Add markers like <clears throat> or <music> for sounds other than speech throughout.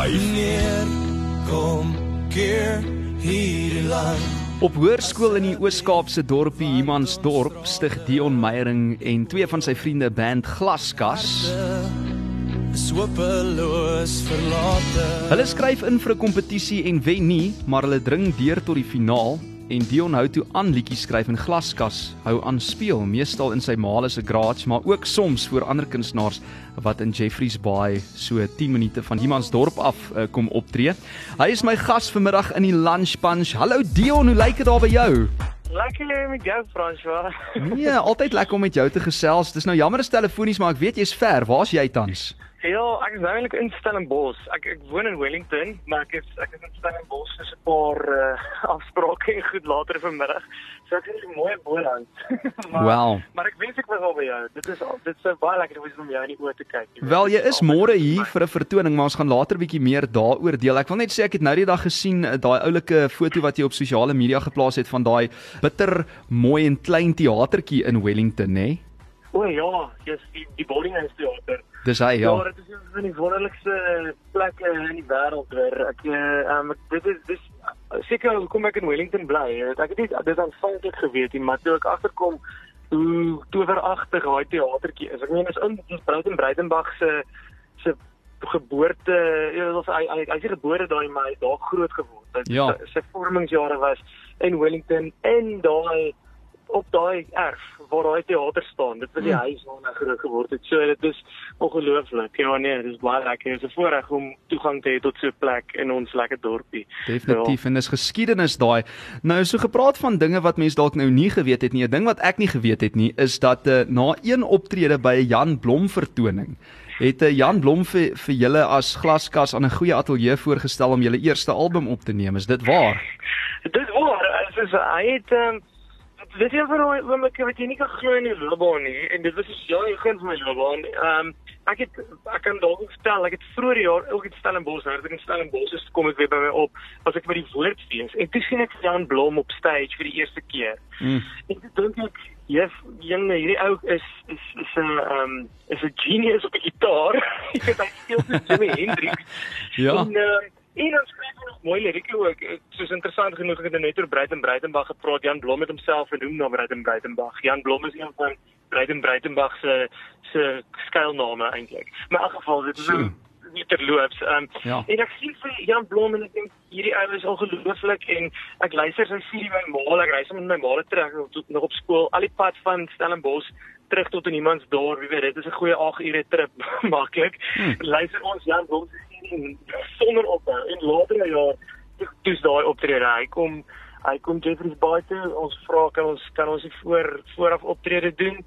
op Groot FM 90.5. neer kom keer hierdie land Op hoërskool in die Oos-Kaapse dorpie Humansdorp stig Dion Meyering en twee van sy vriende band Glaskas. swapeloos verlate Hulle skryf in vir 'n kompetisie en wen nie, maar hulle dring deur tot die finaal en Dion hou toe aan liedjies skryf en Glaskas hou aan speel, meestal in sy ma se garage, maar ook soms vir ander kunstenaars wat in Jeffreys Bay so 10 minute van Humansdorp af uh, kom optree. Hy is my gas vanmiddag in die Lunch Punch. Hallo Dion, hoe lyk dit daar by jou? Lekker met jou François. Nee, altyd lekker om met jou te gesels. Dis nou jammer is telefonies, maar ek weet jy's ver. Waar's jy tans? Ja, ek is nou eintlik in Stellenbosch. Ek ek woon in Wellington, maar ek is ek is in Stellenbosch vir 'n paar uh, <laughs> afsprake en goed later vanmiddag. So ek is in mooi Boland. <laughs> maar Wel. maar ek wens ek was al by jou. Dit is dit sou baie lekker wees om jou in die oë te kyk. jy. Wel, jy is môre hier vir 'n vertoning, maar ons gaan later bietjie meer daaroor deel. Ek wil net sê ek het nou die dag gesien eh, daai oulike foto wat jy op sosiale media geplaas het van daai bitter mooi en klein teatertjie in Wellington, hè? O ja, jy's die die boarding house theater. Dis hy, Ja, ja. dit is een van die wonderlikste plekke in die wêreld weer. Ek uh, um, dit is dis seker hoekom ek in Wellington bly. Ek het nie dit aanvanklik geweet maar toe ek agterkom hoe toweragtig daai teatertjie is. Ek meen is in dis Bruiten Breitenberg se se geboorte, ja, dit was hy hy hy is gebore daai maar daar groot geword. Hy- Ja. Sy, sy vormingsjare was in Wellington en daai op daai erf waar daai teater staan. Dit was die Hmm. huis waar hy groot geword het. So dit is ongelooflik. Ja nee, dit is baie lekker. Dit is 'n voorreg om toegang te hê tot so 'n plek in ons lekker dorpie. Definitief en dis geskiedenis daai. Nou so gepraat van dinge wat mense dalk nou nie geweet het nie. 'n Ding wat ek nie geweet het nie is dat uh, na een optrede by 'n Jan Blom vertoning het 'n uh, Jan Blom vir vir julle as glaskas aan 'n goeie ateljee voorgestel om julle eerste album op te neem. Is dit waar? Dit is waar. Dit is hy het um, dit is een van daai oomblikke wat jy nie kan glo in jou loopbaan nie en dit was so ja, jy begin van my loopbaan. Ehm um, ek het ek kan dalk vertel, ek het vroeër die jaar ook in Stellenbosch, nou het ek in Stellenbosch is kom ek weer by my op as ek by die woordfees en toe sien ek Jan Blom op stage vir die eerste keer. Mm. En toe dink ek, jef, jonge, hierdie ou is is is 'n ehm um, is 'n genius op 'n gitaar. <laughs> Jy weet hy speel so Jimi Hendrix. Ja. En uh, en ons skryf ook nog mooi lirieke ook. Eh, Soos interessant genoeg ek het nou net oor Breiten Breitenberg gepraat. Jan Blom het homself genoem na Breiten Breitenberg. Jan Blom is een van Breiten Breitenberg se se skuilname eintlik. Maar in elk geval dit is nou nie terloops. Um, Ja. En ek sien vir Jan Blom en ek dink hierdie ou is ongelooflik en ek luister sy serie my ma, ek ry saam met my ma terug tot nog op skool al die pad van Stellenbosch terug tot in iemands dorp, jy weet dit is 'n goeie 8 ure trip <laughs> maklik. Hmm. Luister ons Jan Blom se serie sonder ophou en later in jaar toe- toe's daai optrede. Hy kom hy kom Jeffreys Bay toe. Ons vra kan ons kan ons die voor vooraf optrede doen?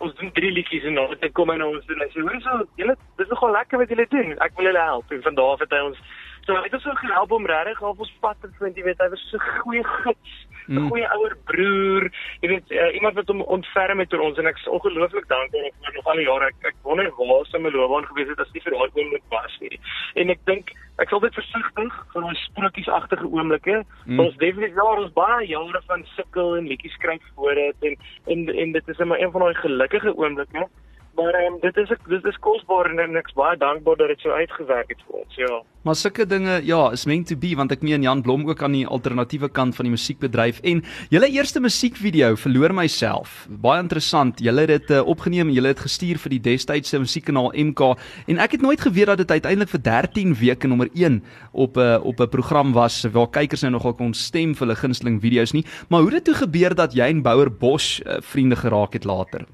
Ons doen drie liedjies en dan kom hy na ons toe en hy sê hoor so julle dis nogal lekker wat julle doen. Ek wil julle help. En van daar af het hy ons so hy het ons so gehelp om regtig op ons pad te vind. Jy weet hy was so 'n goeie gids 'n Mm. goeie ouer broer jy weet uh, iemand wat hom ontferm het oor ons en ek is ongelooflik dankbaar ek vir nog al die jare ek, ek wonder waar sy my loopbaan gewees het as nie vir daai oomblik was nie en ek dink ek sal dit versigtig van ons sprokiesagtige oomblikke Mm. mm. ons definitief ja ons baie jare van sukkel en liedjies skryf voor dit en en en dit is net maar een van daai gelukkige oomblikke maar um, dit is ek dit is kosbaar en, en ek is baie dankbaar dat dit so uitgewerk het vir ons ja Maar sulke dinge, ja, is meant to be want ek meen Jan Blom ook aan die alternatiewe kant van die musiekbedryf en julle eerste musiekvideo verloor myself. Baie interessant. Julle het dit uh, opgeneem en julle het gestuur vir die destydse musiekkanaal MK en ek het nooit geweet dat dit uiteindelik vir 13 weke nommer 1 op 'n uh, op 'n program was waar kykers nou nogal kon stem vir hulle gunsteling video's nie. Maar hoe het dit toe gebeur dat jy en Bouer Bosch uh, vriende geraak het later?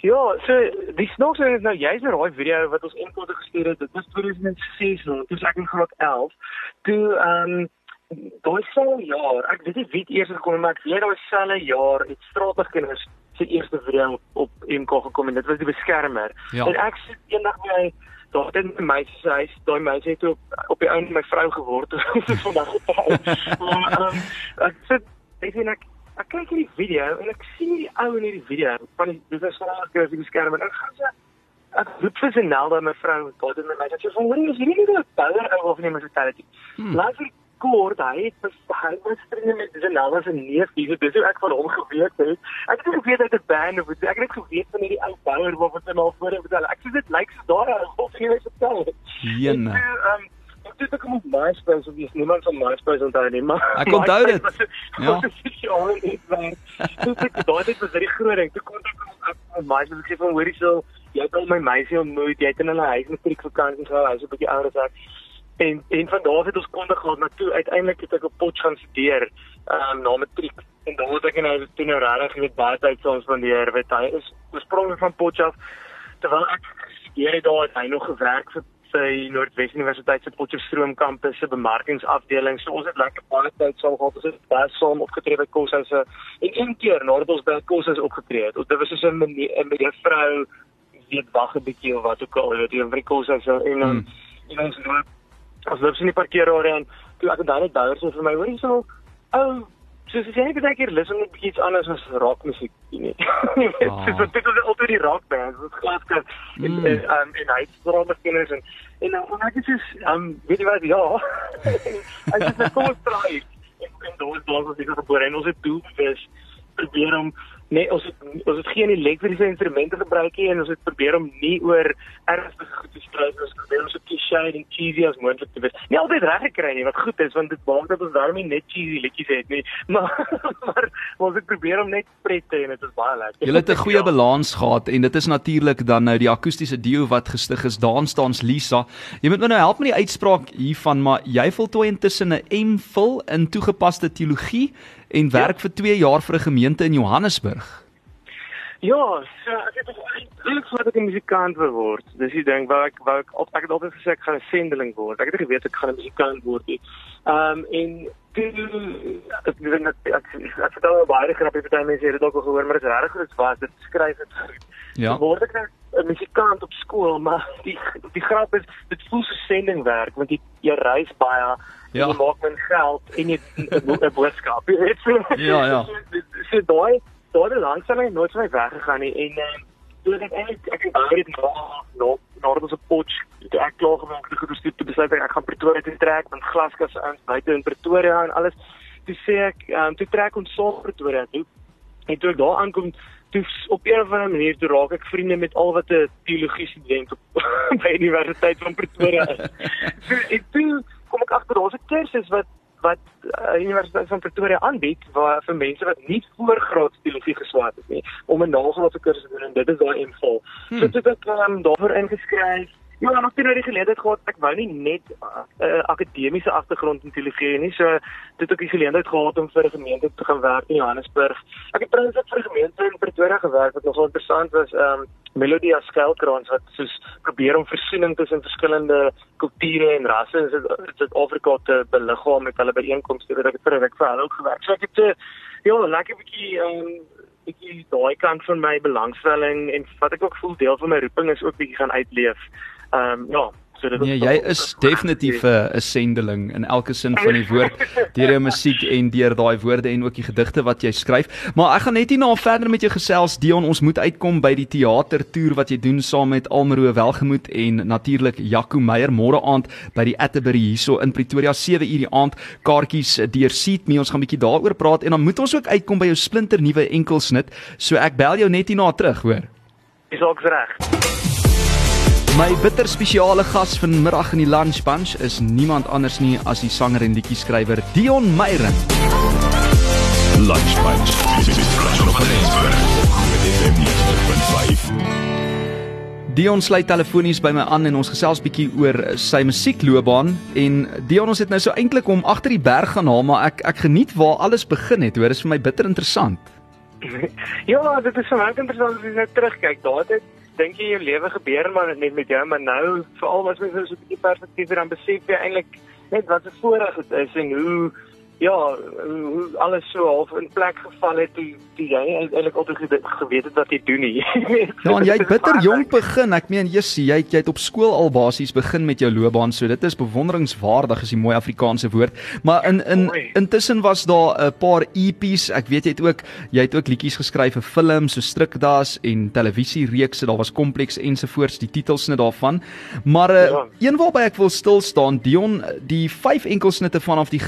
Ja, so die snaaks ding is nou jy's nou daai video wat ons inkort gestuur het. Dit was 2006 nou, toe ek in graad 11. Toe ehm um, daai selfe jaar, ek weet nie wie het eers gekom maar ek weet daai selfe jaar het Straatligkinders se eerste video op MK gekom en dit was die beskermer. Ja. En ek sit eendag by daar het 'n meisie se huis, daai meisie het op op die ouend my vrou geword. <laughs> Is vandag getrou. Maar ehm ek sit ek sien ek ek kyk hierdie video en ek sien hierdie ou in hierdie video van die dis is vraag kry die skerm en ek gaan sê ek roep vir Senelda my vrou daar het my meisie sê van hoor jy is hierdie nie 'n power ou of nie municipality. Hmm. Luister kort, hy het hy was vriende met Zanella se neef, dis dis hoe ek van hom geweet het. Ek het nie geweet hy het 'n band of ek het net geweet van hierdie ou bouer wat wat hom al voor het vertel. Ek sê dit lyk so daar of jy weet vertel. Jene. Ehm Dit het kom op MySpace of iets niemand van MySpace onthou nie, maar Ek onthou <laughs> dit. Ja. Ja, net waar. Dit het daai dit was baie groot ding. Toe kon ek op MySpace sê van hoorie so, jy het al my meisie ontmoet, jy het in hulle huis matriek vakansie gehou, hy's 'n bietjie ouer as ek. En en van daar af het ons konde gehad na toe uiteindelik het ek op Potch gaan studeer um, na matriek. En dan het ek nou toe nou regtig jy weet baie tyd saam spandeer, weet hy is oorspronklik van Potch af. Terwyl ek studeer het daar het hy nog gewerk vir sy Noordwes Universiteit se Potchefstroom kampus se bemarkingsafdeling. So ons het lekker baie tyd saam gehad. Ons het baie saam opgetree by Koshuise en een keer nadat ons by Koshuise opgetree het. Dit was so 'n mevrou weet wag 'n bietjie of wat ook al, weet jy, by Koshuise en dan en ons loop ons loop in die parkeerarea en toe ek dan net daar so vir my hoor jy so ou soos as jy net baie keer luister net iets anders as rockmusiek nie. <laughs> Ah. Dis wat dit is altyd die rock band, dit glaskas en Mm. en um, en hy spraak met kinders en en dan en ek is um weet jy wat ja. Ek is net kom straai en en daar is daar was ek gebore en ons het doel is probeer om nee ons het ons het geen elektriese instrumente gebruik nie en ons het probeer om nie oor ernstige goed te stry ons probeer om so cliché en cheesy as moontlik te wees. Nie altyd reg gekry nie wat goed is want dit maak dat ons daarmee net cheesy liedjies het nie. <laughs> Maar maar ons het probeer om net pret te hê en dit is baie lekker. Julle het 'n goeie balans gehad en dit is natuurlik dan nou die akoestiese duo wat gestig is. Daan staans Lisa. Jy moet my nou help met die uitspraak hiervan, maar jy voltooi intussen 'n MPhil in toegepaste teologie en werk vir 2 jaar vir 'n gemeente in Johannesburg. Ja, so ek het eintlik sou ek 'n musikant wil word. Dis die ding waar ek waar ek op ek het altyd gesê ek gaan 'n sendeling word. Ek het geweet ek gaan 'n musikant word. Ehm um, en toe ek weet net ek ek vertel baie grappie party mense het dit ook al gehoor, maar dit is regtig goed was dit skryf dit goed. Ja. Toe word ek nou 'n musikant op skool, maar die die grap is dit voel so sendingwerk want jy jy reis baie Ja. jy maak min geld en jy <laughs> 'n bo- 'n boodskap. Jy weet so. Ja, ja. <laughs> So daai daai belangstelling het nooit van my weggegaan nie en uh, toe het ek eintlik ek het baie dit na na na ons op potch toe ek klaar gemaak het gedoen toe besluit ek ek gaan Pretoria toe trek met glaskasse in buite in Pretoria en alles toe sê ek um, toe trek ons saam Pretoria toe en toe ek daar aankom toe op 'n of ander manier toe raak ek vriende met al wat 'n teologie student op <laughs> by die Universiteit van Pretoria is. so en toe kom ek agter daar's 'n kursus wat wat uh, Universiteit van Pretoria aanbied waar vir mense wat nie voorgraad teologie geswaat het nie om 'n nagraadse kursus te doen en dit is daai invul. Hmm. So toe het ek um, daarvoor ingeskryf. Ja, ek het nou die geleentheid gehad. Ek wou nie net 'n uh, akademiese agtergrond in teologie nie. So dit ook die geleentheid gehad om vir 'n gemeente te gaan werk in Johannesburg. Ek het trouens ook vir 'n gemeente in Pretoria gewerk wat nogal interessant was. Ehm um, Melodia Skuilkrans wat soos probeer om versoening tussen verskillende kulture en rasse in Suid- Suid-Afrika te beliggaam met hulle byeenkomste. Ek het vir week vir hulle ook gewerk. So ek het uh, ja, lekker bietjie ehm um, bietjie daai kant van my belangstelling en wat ek ook voel deel van my roeping is ook bietjie gaan uitleef. Ehm um, ja, so dit Nee, jy is definitief 'n 'n sendeling in elke sin van die woord deur jou musiek en deur daai woorde en ook die gedigte wat jy skryf. Maar ek gaan net hierna verder met jou gesels Dion, ons moet uitkom by die teatertoer wat jy doen saam met Almaro Welgemoed en natuurlik Jaco Meyer môre aand by die Atterbury hierso in Pretoria 7 uur die aand. Kaartjies deur Seat Me, ons gaan 'n bietjie daaroor praat en dan moet ons ook uitkom by jou splinter nuwe enkelsnit. So ek bel jou net hierna terug, hoor. Dis ook reg. My bitter spesiale gas vanmiddag in die Lunch Bunch is niemand anders nie as die sanger en liedjie-skrywer Dion Meyering. Lunch Bunch. Dit is Flash op Rensburg. Met FM 90.5. Dion sluit telefonies by my aan en ons gesels bietjie oor sy musiekloopbaan en Dion ons het nou so eintlik om agter die berg gaan haal maar ek ek geniet waar alles begin het. Hoor, is vir my bitter interessant. <laughs> Ja, dit is vir my ook interessant as jy nou terugkyk. Daar het dink jy jou lewe gebeur maar net met jou, maar nou veral as jy so 'n bietjie perspektief het, dan besef jy eintlik net wat 'n voorreg dit is en hoe ja, hoe alles so half in plek geval het toe toe jy eintlik altyd geweet het wat jy doen nie. <laughs> ja, en jy het bitter jonk begin. Ek meen, jissie, jy het, jy het op skool al basies begin met jou loopbaan, so dit is bewonderingswaardig is die mooi Afrikaanse woord. Maar in in intussen was daar 'n paar EP's. Ek weet jy het ook jy het ook liedjies geskryf vir films so Strikdas en televisiereekse. Daar was kompleks ensovoorts die titels net daarvan. Maar uh, ja. een waarby ek wil stil staan, Dion, die vyf enkelsnitte vanaf die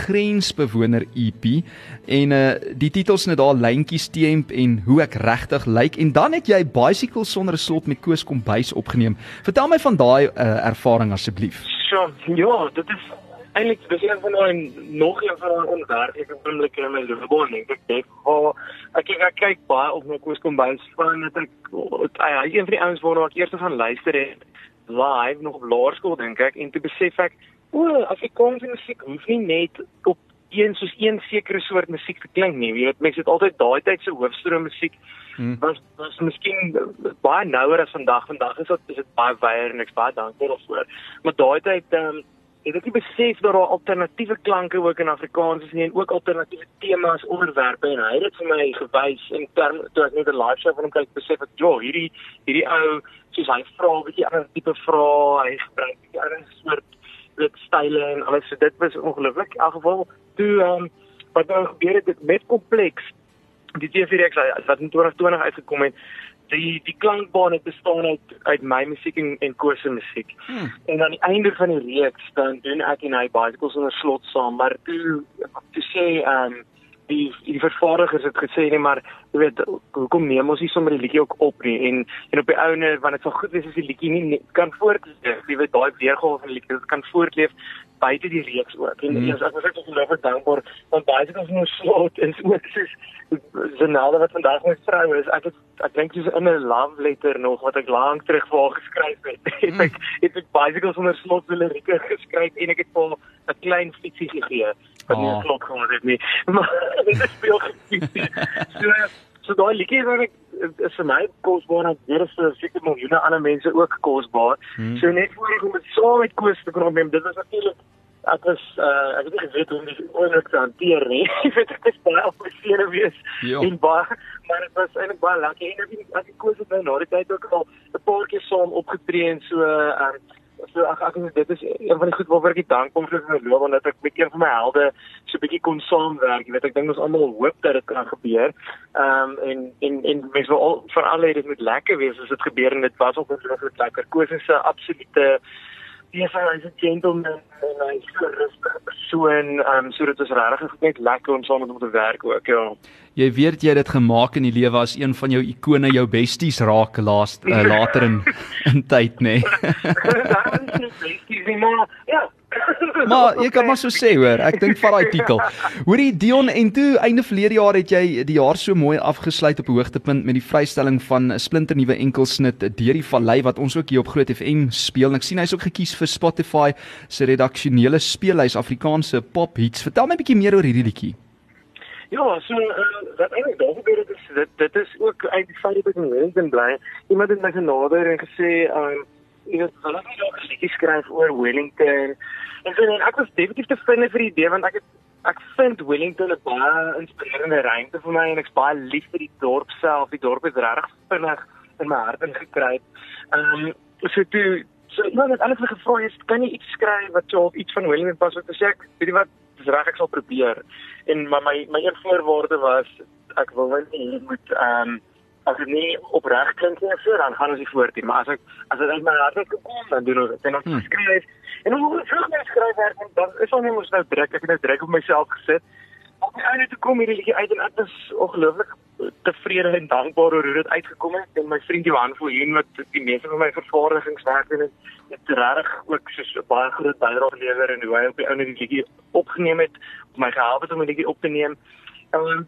grensbewoner EP en uh die titels net daar lyntjies teemp en hoe ek regtig lyk en dan het jy bicycle sonder 'n slot met Koos Kombuis opgeneem. Vertel my van daai uh, ervaring asseblief. Sure. Ja, dit is eintlik dis een van daai nog een van daai onwerklike oomblikke in my loopbaan dink ek ek oh, ek ek, ek kyk baie op my Koos Kombuis van net ek hy is een van die ouens waarna ek eers gaan luister het live nog op laerskool dink ek en toe besef ek o Afrikaanse musiek hoef nie net op een soos een sekere soort musiek te klink nie. Jy weet mense het altyd daai tyd se hoofstroom musiek hmm. was was miskien baie nouer as vandag. Vandag is dit is dit baie wyer en ek's baie dankbaar daarvoor. Maar daai tyd ehm um, het ek besef dat daar alternatiewe klanke ook in Afrikaans is nie en ook alternatiewe temas onderwerpe en hy het dit vir my gewys in term toe ek net 'n live show van hom kyk besef ek ja hierdie hierdie ou soos hy vra 'n bietjie ander tipe vrae hy gebruik 'n ander soort dit style en alles so dit was ongelooflik in elk geval toe um, wat nou gebeur het met kompleks die TV-reeks wat in 2020 uitgekom het die die klankbaan het bestaan uit uit my musiek en en Koos se musiek. Hmm. En aan die einde van die reeks dan doen ek en hy bicycles 'n slot saam, maar toe te sê ehm um, die die vervaardigers het gesê nee maar jy weet hoekom neem ons nie sommer die liedjie ook op nie en en op die ouene want dit sal goed wees as die liedjie nie kan voortleef jy weet daai weergawe van die liedjie dit kan voortleef buite die reeks ook en mm. ek was ek baie dankbaar want baie se ons nou slot is ook soos Zanelde wat vandag my vrou is, ek het ek dink dis in 'n love letter nog wat ek lank terug vir haar geskryf het. <laughs> het ek het ek bicycles onder slot wil Rika geskryf en ek het vir 'n klein fietsie gegee wat nie oh. slot gehad het nie. <laughs> Maar dit is speel gefietsie. <laughs> So so daai liedjie wat ek is vir my kosbaar en dit is vir seker miljoene ander mense ook kosbaar. Hmm. So net voor ek om dit saam met Koos te kon opneem, dit was natuurlik ek was uh, ek het nie geweet hoe om dit ooit te hanteer nie. <laughs> Ek weet ek is baie opgeskrewe wees jo. en baie maar dit was eintlik baie lekker en ek het ek koos dit nou na die tyd ook al 'n paar keer saam opgetree en so uh, so ag ek dit is een van die goed waaroor ek dankbaar is vir my loop want dat ek met een van my helde so 'n bietjie kon saamwerk. Jy weet ek dink ons almal hoop dat dit kan gebeur. Ehm um, en en en mense wil al vir al dit moet lekker wees as dit gebeur en dit was ook ongelooflik lekker. Koos is 'n absolute Ja, hy's 'n gentleman en hy's 'n rustige persoon. Ehm um, so dit is regtig net lekker om saam met hom te werk ook, ja. Jy weet jy het dit gemaak in die lewe as een van jou ikone, jou besties raak laas uh, later in <laughs> in tyd, nê. <laughs> Nee. ja, <laughs> maar jy kan maar so sê hoor, ek dink vat daai titel. <laughs> Hoorie Dion en toe einde verlede jaar het jy die jaar so mooi afgesluit op 'n hoogtepunt met die vrystelling van 'n splinternuwe enkelsnit deur die vallei wat ons ook hier op Groot FM speel. En ek sien hy's ook gekies vir Spotify se redaksionele speellys Afrikaanse pop hits. Vertel my 'n bietjie meer oor hierdie liedjie. Ja, so uh, wat eintlik daar gebeur het is dit dit is ook uit die feit dat ek in Wellington bly. Iemand het my genader en gesê, um, weet, hulle het ook 'n liedjie skryf oor Wellington En so en ek was definitief te vind vir die idee want ek het ek vind Wellington 'n baie inspirerende ruimte vir my en ek's baie lief vir die dorp self. Die dorp is regtig vinnig in my hart ingekruip. Ehm um, so toe so nou net alles gevra is, kan jy iets skryf wat so op iets van Wellington pas wat sê ek, weet wat, dis reg ek sal probeer. En maar my my een voorwaarde was ek wil net moet ehm um, as dit nie opreg klink nie so dan gaan ons nie voort nie maar as ek as dit uit my hart uitkom dan doen ons dit. En ons hmm. skryf en hoe vroeg mens skryf werk dan is ons nie mos nou druk ek het nou druk op myself gesit. Op die einde toe kom hierdie liedjie uit en ek is ongelooflik tevrede en dankbaar oor hoe dit uitgekom het. En my vriend Johan Viljoen wat die meeste van my vervaardigingswerk doen het het reg ook so baie groot bydrae gelewer en hoe hy op die einde die liedjie opgeneem het om my gehelp het om die liedjie op te neem. Um,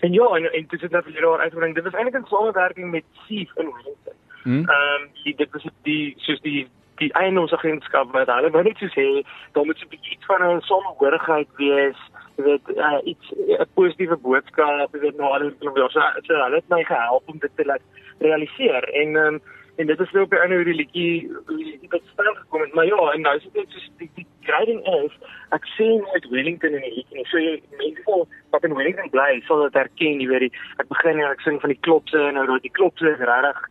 En ja, en en dit het nou vir jare uitgebring. Dit was eintlik 'n samewerking met Chief in Wellington. Hmm? Ehm um, die dit was die soos die die eienaarsagentskap wat hulle wou net so sê, daar moet 'n bietjie iets van 'n samehorigheid wees. Weet, uh, iets 'n positiewe boodskap, weet nou al die ja, so, so hulle het my gehelp om dit te laat realiseer. En ehm um, en dit is nou op 'n ander hoe die liedjie die bestaan gekom het. Maar ja, en nou is dit net so die, die kry ding is, ek sê nooit Wellington in die liedjie. So jy mense wat in Wellington bly, sal dit herken, jy weet die ek begin en ek sing van die klopse en nou dat die klopse regtig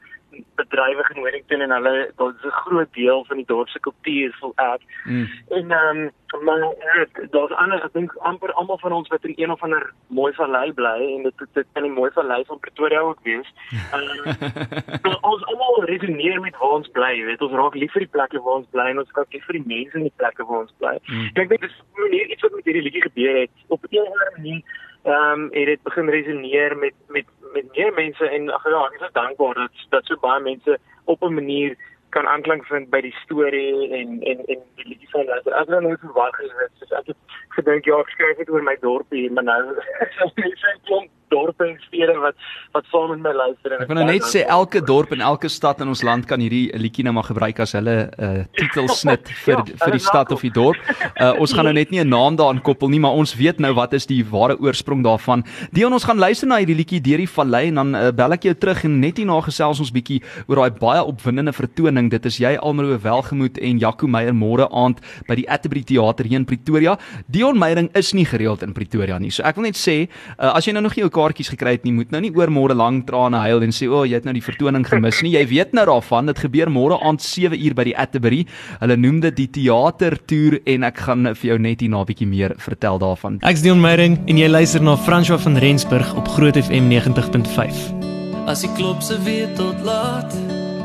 bedrywig in Wellington en hulle dit is 'n groot deel van die dorp se kultuur vol ek. Mm. En ehm um, maar ja, daar's ander ek dink amper almal van ons wat in een of ander mooi vallei bly en dit dit kan 'n mooi vallei van Pretoria ook wees. <laughs> Ehm uh, ons almal resoneer met waar ons bly, jy weet ons raak lief vir die plekke waar ons bly en ons raak lief vir die mense in die plekke waar ons bly. Mm. Ek dink dit is manier iets wat met hierdie liedjie gebeur het op 'n of ander manier ehm um, het dit begin resoneer met met met meer mense en ag ja, ek is dankbaar dat dat so baie mense op 'n manier kan aanklank vind by die storie en en en die liedjie van dat ek nou verwag het soos ek het gedink ja, ek skryf dit oor my dorpie, maar nou <laughs> is dit 'n klomp dorpe en stede wat wat saam met my luister en ek wil nou net sê elke dorp en elke stad in ons land kan hierdie liedjie nou maar gebruik as hulle 'n uh, titelsnit <laughs> vir ja, vir die stad of die dorp. Uh, ons gaan nou net nie 'n naam daaraan koppel nie, maar ons weet nou wat is die ware oorsprong daarvan. Dion, ons gaan luister na hierdie liedjie deur die vallei en dan uh, bel ek jou terug en net hierna gesels ons bietjie oor daai baie opwindende vertoning. Dit is jy Almaro Welgemoed en Jaco Meyer môre aand by die Atterbury Theater hier in Pretoria. Dion Meyering is nie gereeld in Pretoria nie. So ek wil net sê, uh, as jy nou nog nie jou kaartjies gekry het nie, moet nou nie oor môre lank trane huil en sê o, oh, jy het nou die vertoning gemis nie. Jy weet nou daarvan, dit gebeur môre aand 7 uur by die Atterbury. Hulle noem dit die teatertoer en ek gaan vir jou net hier na 'n bietjie meer vertel daarvan. Ek's Dion Meyering en jy luister na François van Rensburg op Groot FM 90.5. As ek klop se weer tot laat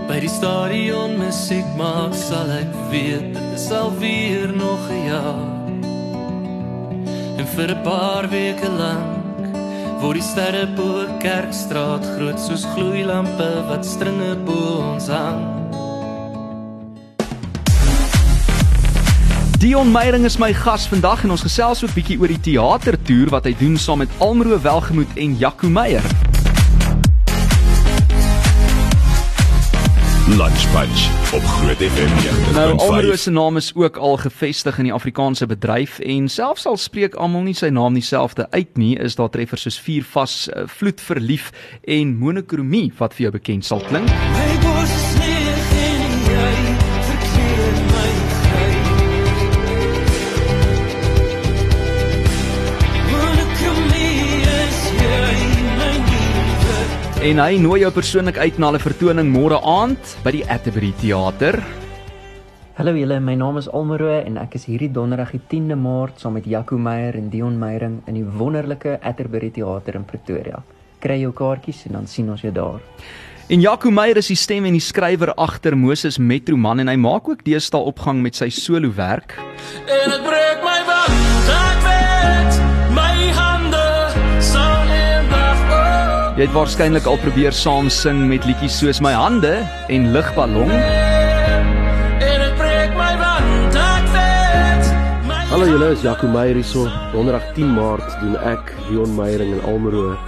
by die stadion musiek maak sal ek weet dit is al weer nog 'n jaar. En vir 'n paar weke lank Voor die sterre bo Kerkstraat groot soos gloeilampe wat stringe bo ons hang. Dion Meyering is my gas vandag en ons gesels 'n bietjie oor die teatertoer wat hy doen saam met Almro Welgemoed en Jaco Meyer. Lunch Punch op Groot FM. Nou Almaro se naam is ook al gevestig in die Afrikaanse bedryf en selfs al spreek almal nie sy naam dieselfde uit nie, is daar treffers soos Vier vas, uh, Vloed verlief en Monokromie wat vir jou bekend sal klink. Hey, En hy nooi jou persoonlik uit na 'n vertoning môre aand by die Atterbury Theater. Hallo julle, my naam is Almaro en ek is hierdie donderdag die 10de Maart saam met Jaco Meyer en Dion Meyering in die wonderlike Atterbury Theater in Pretoria. Kry jou kaartjies en dan sien ons jou daar. En Jaco Meyer is die stem en die skrywer agter Moses Metroman en hy maak ook deesdae opgang met sy solo werk. En ek breek my Jy het waarskynlik al probeer saam sing met liedjies soos My Hande en Ligballon. Hallo julle, is Jaco Meyer hierso. Donderdag 10 Maart doen ek, Dion Meyering en Almaro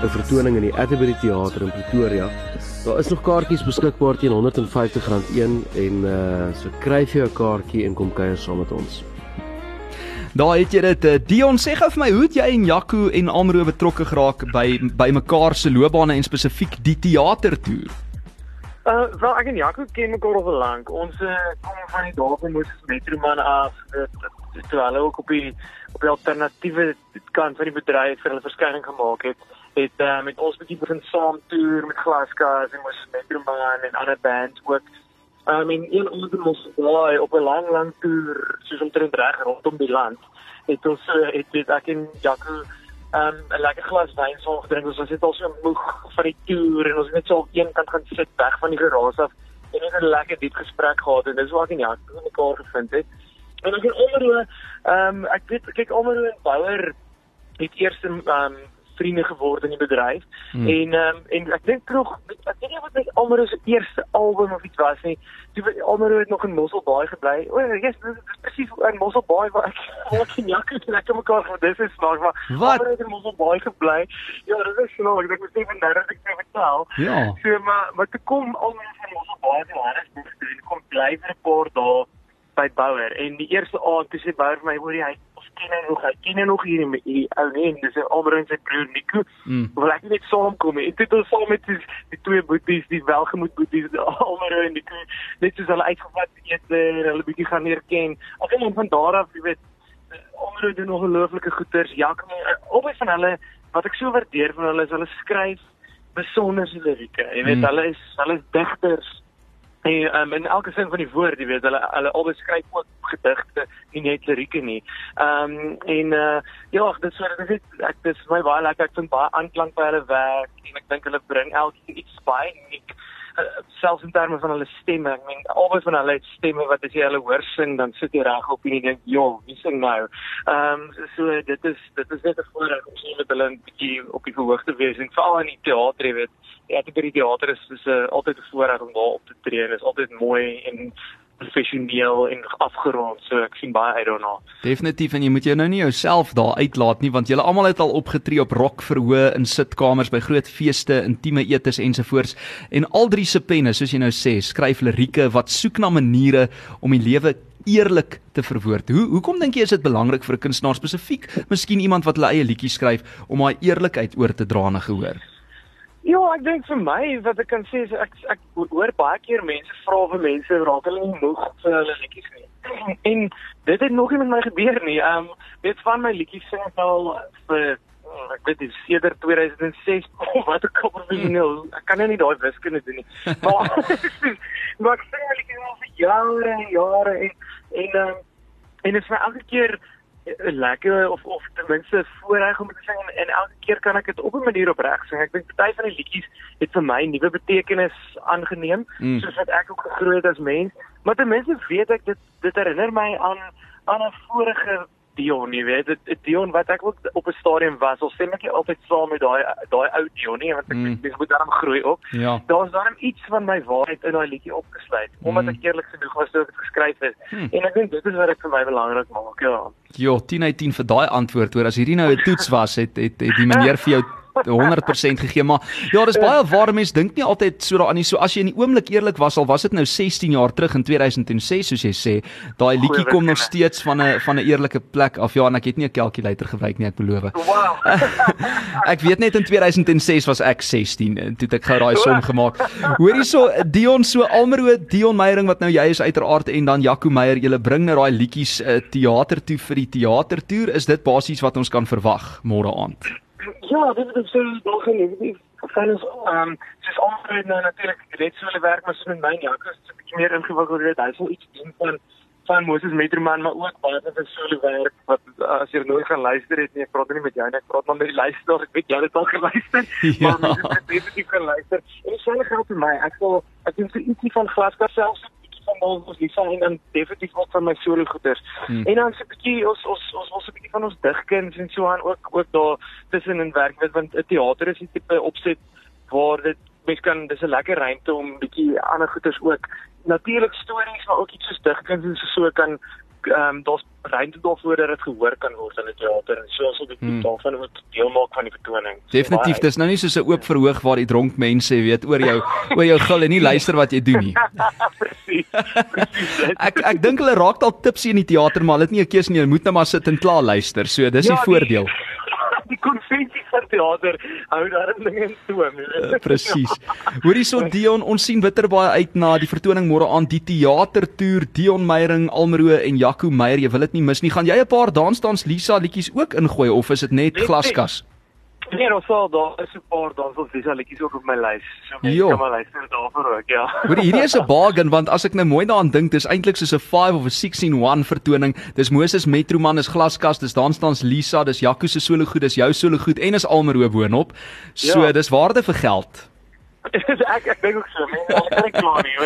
'n vertoning in die Atterbury Theater in Pretoria. Daar is nog kaartjies beskikbaar teen R150 een en uh so kry jy 'n kaartjie en kom kuier saam met ons. Daar het jy dit. Eh, Dion sê gou vir my, hoe het jy en Jaco en Amro betrokke geraak by by mekaar se loopbane en spesifiek die teatertoer? Uh, wel ek en Jaco ken mekaar al lank. Ons uh, kom van die dorp en moes metroman af. Toe hulle ook op die op die alternatiewe kant van die bedryf vir hulle verskyning gemaak het, het uh, met ons bietjie begin saam toer met Glaskas en moes metroman en ander bands ook. I mean, een ander ons daai op 'n lang lang toer, soos omtrent reg rondom die land, het ons uh, het dit ek en Jaco um, 'n lekker glas wyn saam gedrink. Ons was net al so moeg van die toer en ons het net so op een kant gaan sit weg van die garage af en net 'n lekker diep gesprek gehad en dis waar ek en Jaco mekaar gevind het. En ek en Omro, ehm um, ek weet kyk Omro en Bouwer het eers ehm um, vriende geword in die bedryf. Hmm. En ehm um, en ek dink nog ek weet nie wat met Almaro se eerste album of iets was nie. Toe Almaro het nog in Mosselbaai gebly. O, ja, yes, dit is presies in Mosselbaai waar ek wat in Jaco het lekker mekaar van dis is maar maar Almaro het in Mosselbaai gebly. Ja, dit is nou ek dink ek moet net nou ek het vertel. Ja. So maar maar toe kom Almaro van Mosselbaai te Johannesburg en kom bly vir 'n paar dae by Bouwer en die eerste aand toe sê Bouwer vir my hoor jy ons ken hy nog, hy ken hy nog hier in die ou nee, dis 'n almering sy broer Nico. Mm. Wil ek net saamkom en dit is saam met die, die twee boeties, die welgemoed boeties, almering en Nico, net soos hulle uitgevat eet en hulle bietjie gaan leer ken. Ek dink van daar af, jy weet, almering doen ongelooflike goeters. Jakob, albei van hulle wat ek so waardeer van hulle is hulle skryf besonderse lirieke. Jy weet, Mm. hulle is hulle is digters. En um, in elke sin van die woord, jy weet, hulle hulle albei skryf ook gedigte, nie net lirieke nie. Ehm um, en uh ja, dit so dit is ek dis my baie lekker. Ek vind baie aanklank by hulle werk en ek dink hulle bring elkeen iets by uniek selfs in terme van hulle stemme. Ek meen albei van hulle het stemme wat as jy hulle hoor sing, dan sit jy reg op en jy dink, "Jo, wie sing nou?" Ehm um, so, so dit is dit is net 'n voorreg om so met hulle 'n bietjie op die verhoog te wees en veral in die teater, jy weet. Ja, by die teater is is 'n uh, altyd 'n voorreg om daar op te tree. Dit is altyd mooi en professioneel en afgerond. So ek sien baie uit daarna. Definitief en jy moet jou nou nie jouself daar uitlaat nie want julle almal het al opgetree op rockverhoë in sitkamers by groot feeste, intieme etes ensovoorts en al drie se penne soos jy nou sê, skryf lirieke wat soek na maniere om die lewe eerlik te verwoord. Hoe hoekom dink jy is dit belangrik vir 'n kunstenaar spesifiek, miskien iemand wat hulle eie liedjies skryf om daai eerlikheid oor te dra na gehoor? Ja, ek dink vir my wat ek kan sê is ek ek hoor baie keer mense vra vir mense raak hulle nie moeg vir hulle liedjies nie. <clears throat> En dit het nog nie met my gebeur nie. Ehm um, weet van my liedjies sing ek al vir oh, ek weet dis sedert 2006 <laughs> of wat ek al professioneel. Ek kan nou nie daai wiskunde doen nie. <laughs> Maar <laughs> maar ek sing my liedjies al vir jare en jare en en um, en dit is vir elke keer lekker of of ten minste voorreg om te sing en, en elke keer kan ek dit op 'n manier opreg sing. Ek dink party van die liedjies het vir my nuwe betekenis aangeneem, Mm. mm. soos wat ek ook gegroei het as mens. Maar ten minste weet ek dit dit herinner my aan aan 'n vorige Dion, jy weet, dit 'n Dion wat ek ook op 'n stadium was. Al stem ek nie altyd saam met daai daai ou Dion nie, want ek Mm. mm. moet daarom groei op. Ja. Daar's daarom iets van my waarheid in daai liedjie opgesluit, omdat Mm. ek eerlik genoeg was toe ek dit geskryf het. Hmm. En ek dink dit is wat dit vir my belangrik maak, ja. Jo, 10 uit 10 vir daai antwoord hoor. As hierdie nou 'n toets was, het het het die meneer vir jou 100% gegee, maar ja, dis baie waar mense dink nie altyd so daaraan nie. So as jy in die oomblik eerlik was, al was dit nou 16 jaar terug in 2006 soos jy sê, daai liedjie kom nog steeds van 'n van 'n eerlike plek af. Ja, en ek het nie 'n kalkulator gebruik nie, ek beloof. Wow. <laughs> Ek weet net in 2006 was ek 16 en toe het ek gou daai som gemaak. Hoor hierso Dion so Almero Dion Meyering wat nou jy is uiteraard en dan Jaco Meyer, julle bring nou daai liedjies uh, teater toe vir die teatertoer. Is dit basies wat ons kan verwag môre aand? Ja, dit is so nog nie. Van ons ehm soos almal nou natuurlik net so hulle werk maar so met my Jaco is 'n bietjie meer ingewikkeld weet hy sal iets doen van van Moses Metroman maar ook baie van sy solo werk wat as jy nooit gaan luister het nie ek praat nie met jou nie ek praat maar met die luisteraars ek weet jy het al geluister <laughs> Ja. maar mense het definitief gaan luister en dieselfde geld vir my ek sal ek doen so ietsie van glaskas selfs van ons Lisa en dan definitief ook van my solo goeders Hmm. en dan so 'n bietjie ons ons ons ons 'n bietjie van ons digkuns en so aan ook ook daar tussenin werk weet want 'n teater is 'n tipe opset waar dit mens kan dis 'n lekker ruimte om bietjie ander goeders ook natuurlik stories maar ook iets soos digkuns en so so kan ehm um, daar's ruimte daarvoor dat dit gehoor kan word in 'n teater en so ons wil bietjie Hmm. daarvan ook deel maak van die vertoning. Definitief, dis nou nie soos 'n oop verhoog waar die dronk mense weet oor jou oor jou gil en nie luister wat jy doen nie. <laughs> Presies. Presies. Ek ek dink hulle raak dalk tipsy in die teater, maar hulle het nie 'n keuse nie. Hulle moet net maar sit en klaar luister. So dis die Ja, voordeel. <laughs> Die konvensie van teater hou daar dinge in toom. Uh, Presies. Hoorie so <laughs> Dion, ons sien bitter baie uit na die vertoning môre aan die teatertoer Dion Meyering, Almero en Jaco Meyer. Jy wil dit nie mis nie. Gaan jy 'n paar dansdans Lisa liedjies ook ingooi of is dit net glaskas? Nee, ons sal daar is 'n paar dansels dis liedjies ook op my lys. So mense Jo. kan maar luister daarvoor ook, ja. Hoorie, hierdie is 'n bargain want as ek nou mooi daaraan dink, dis eintlik soos 'n 5 of 'n 6 in 1 vertoning. Dis Moses Metroman is glaskas, dis dansdans Lisa, dis Jaco se solo goed, dis jou solo goed en is Almero boonop. So Ja. dis waarde vir geld. <laughs> ek ek dink ook so, mense, ek kan nie klaar nie.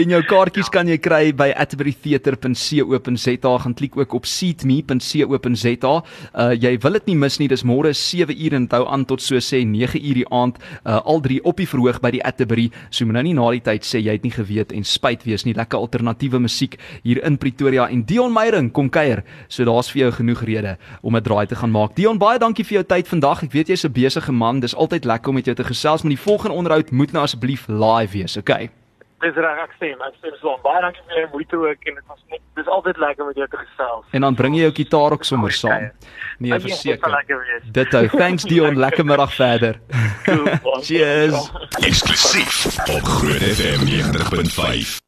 En jou kaartjies kan jy kry by atterburytheater.co.za. Gaan klik ook op seatme.co.za. Uh jy wil dit nie mis nie. Dis môre 7 uur en dit hou aan tot so sê 9 uur die aand. Uh al drie op die verhoog by die Atterbury. So moet nou nie na die tyd sê jy het nie geweet en spyt wees nie. Lekker alternatiewe musiek hier in Pretoria en Dion Meyering kom kuier. So daar's vir jou genoeg rede om 'n draai te gaan maak. Dion, baie dankie vir jou tyd vandag. Ek weet jy's 'n besige man. Dis altyd lekker om met jou te gesels, maar die volgende onderhoud moet nou asseblief live wees, okay? Dis reg ek stem, ek stem so. Baie dankie vir jou moeite ook en dit was net dis is altyd lekker met jou te gesels. En dan bring jy jou gitaar ook sommer saam. Nee, dit sal verseker. lekker wees. Dit hou. Thanks <laughs> Dion, lekker middag verder. Cool. Cheers. Eksklusief op Groot FM 90.5.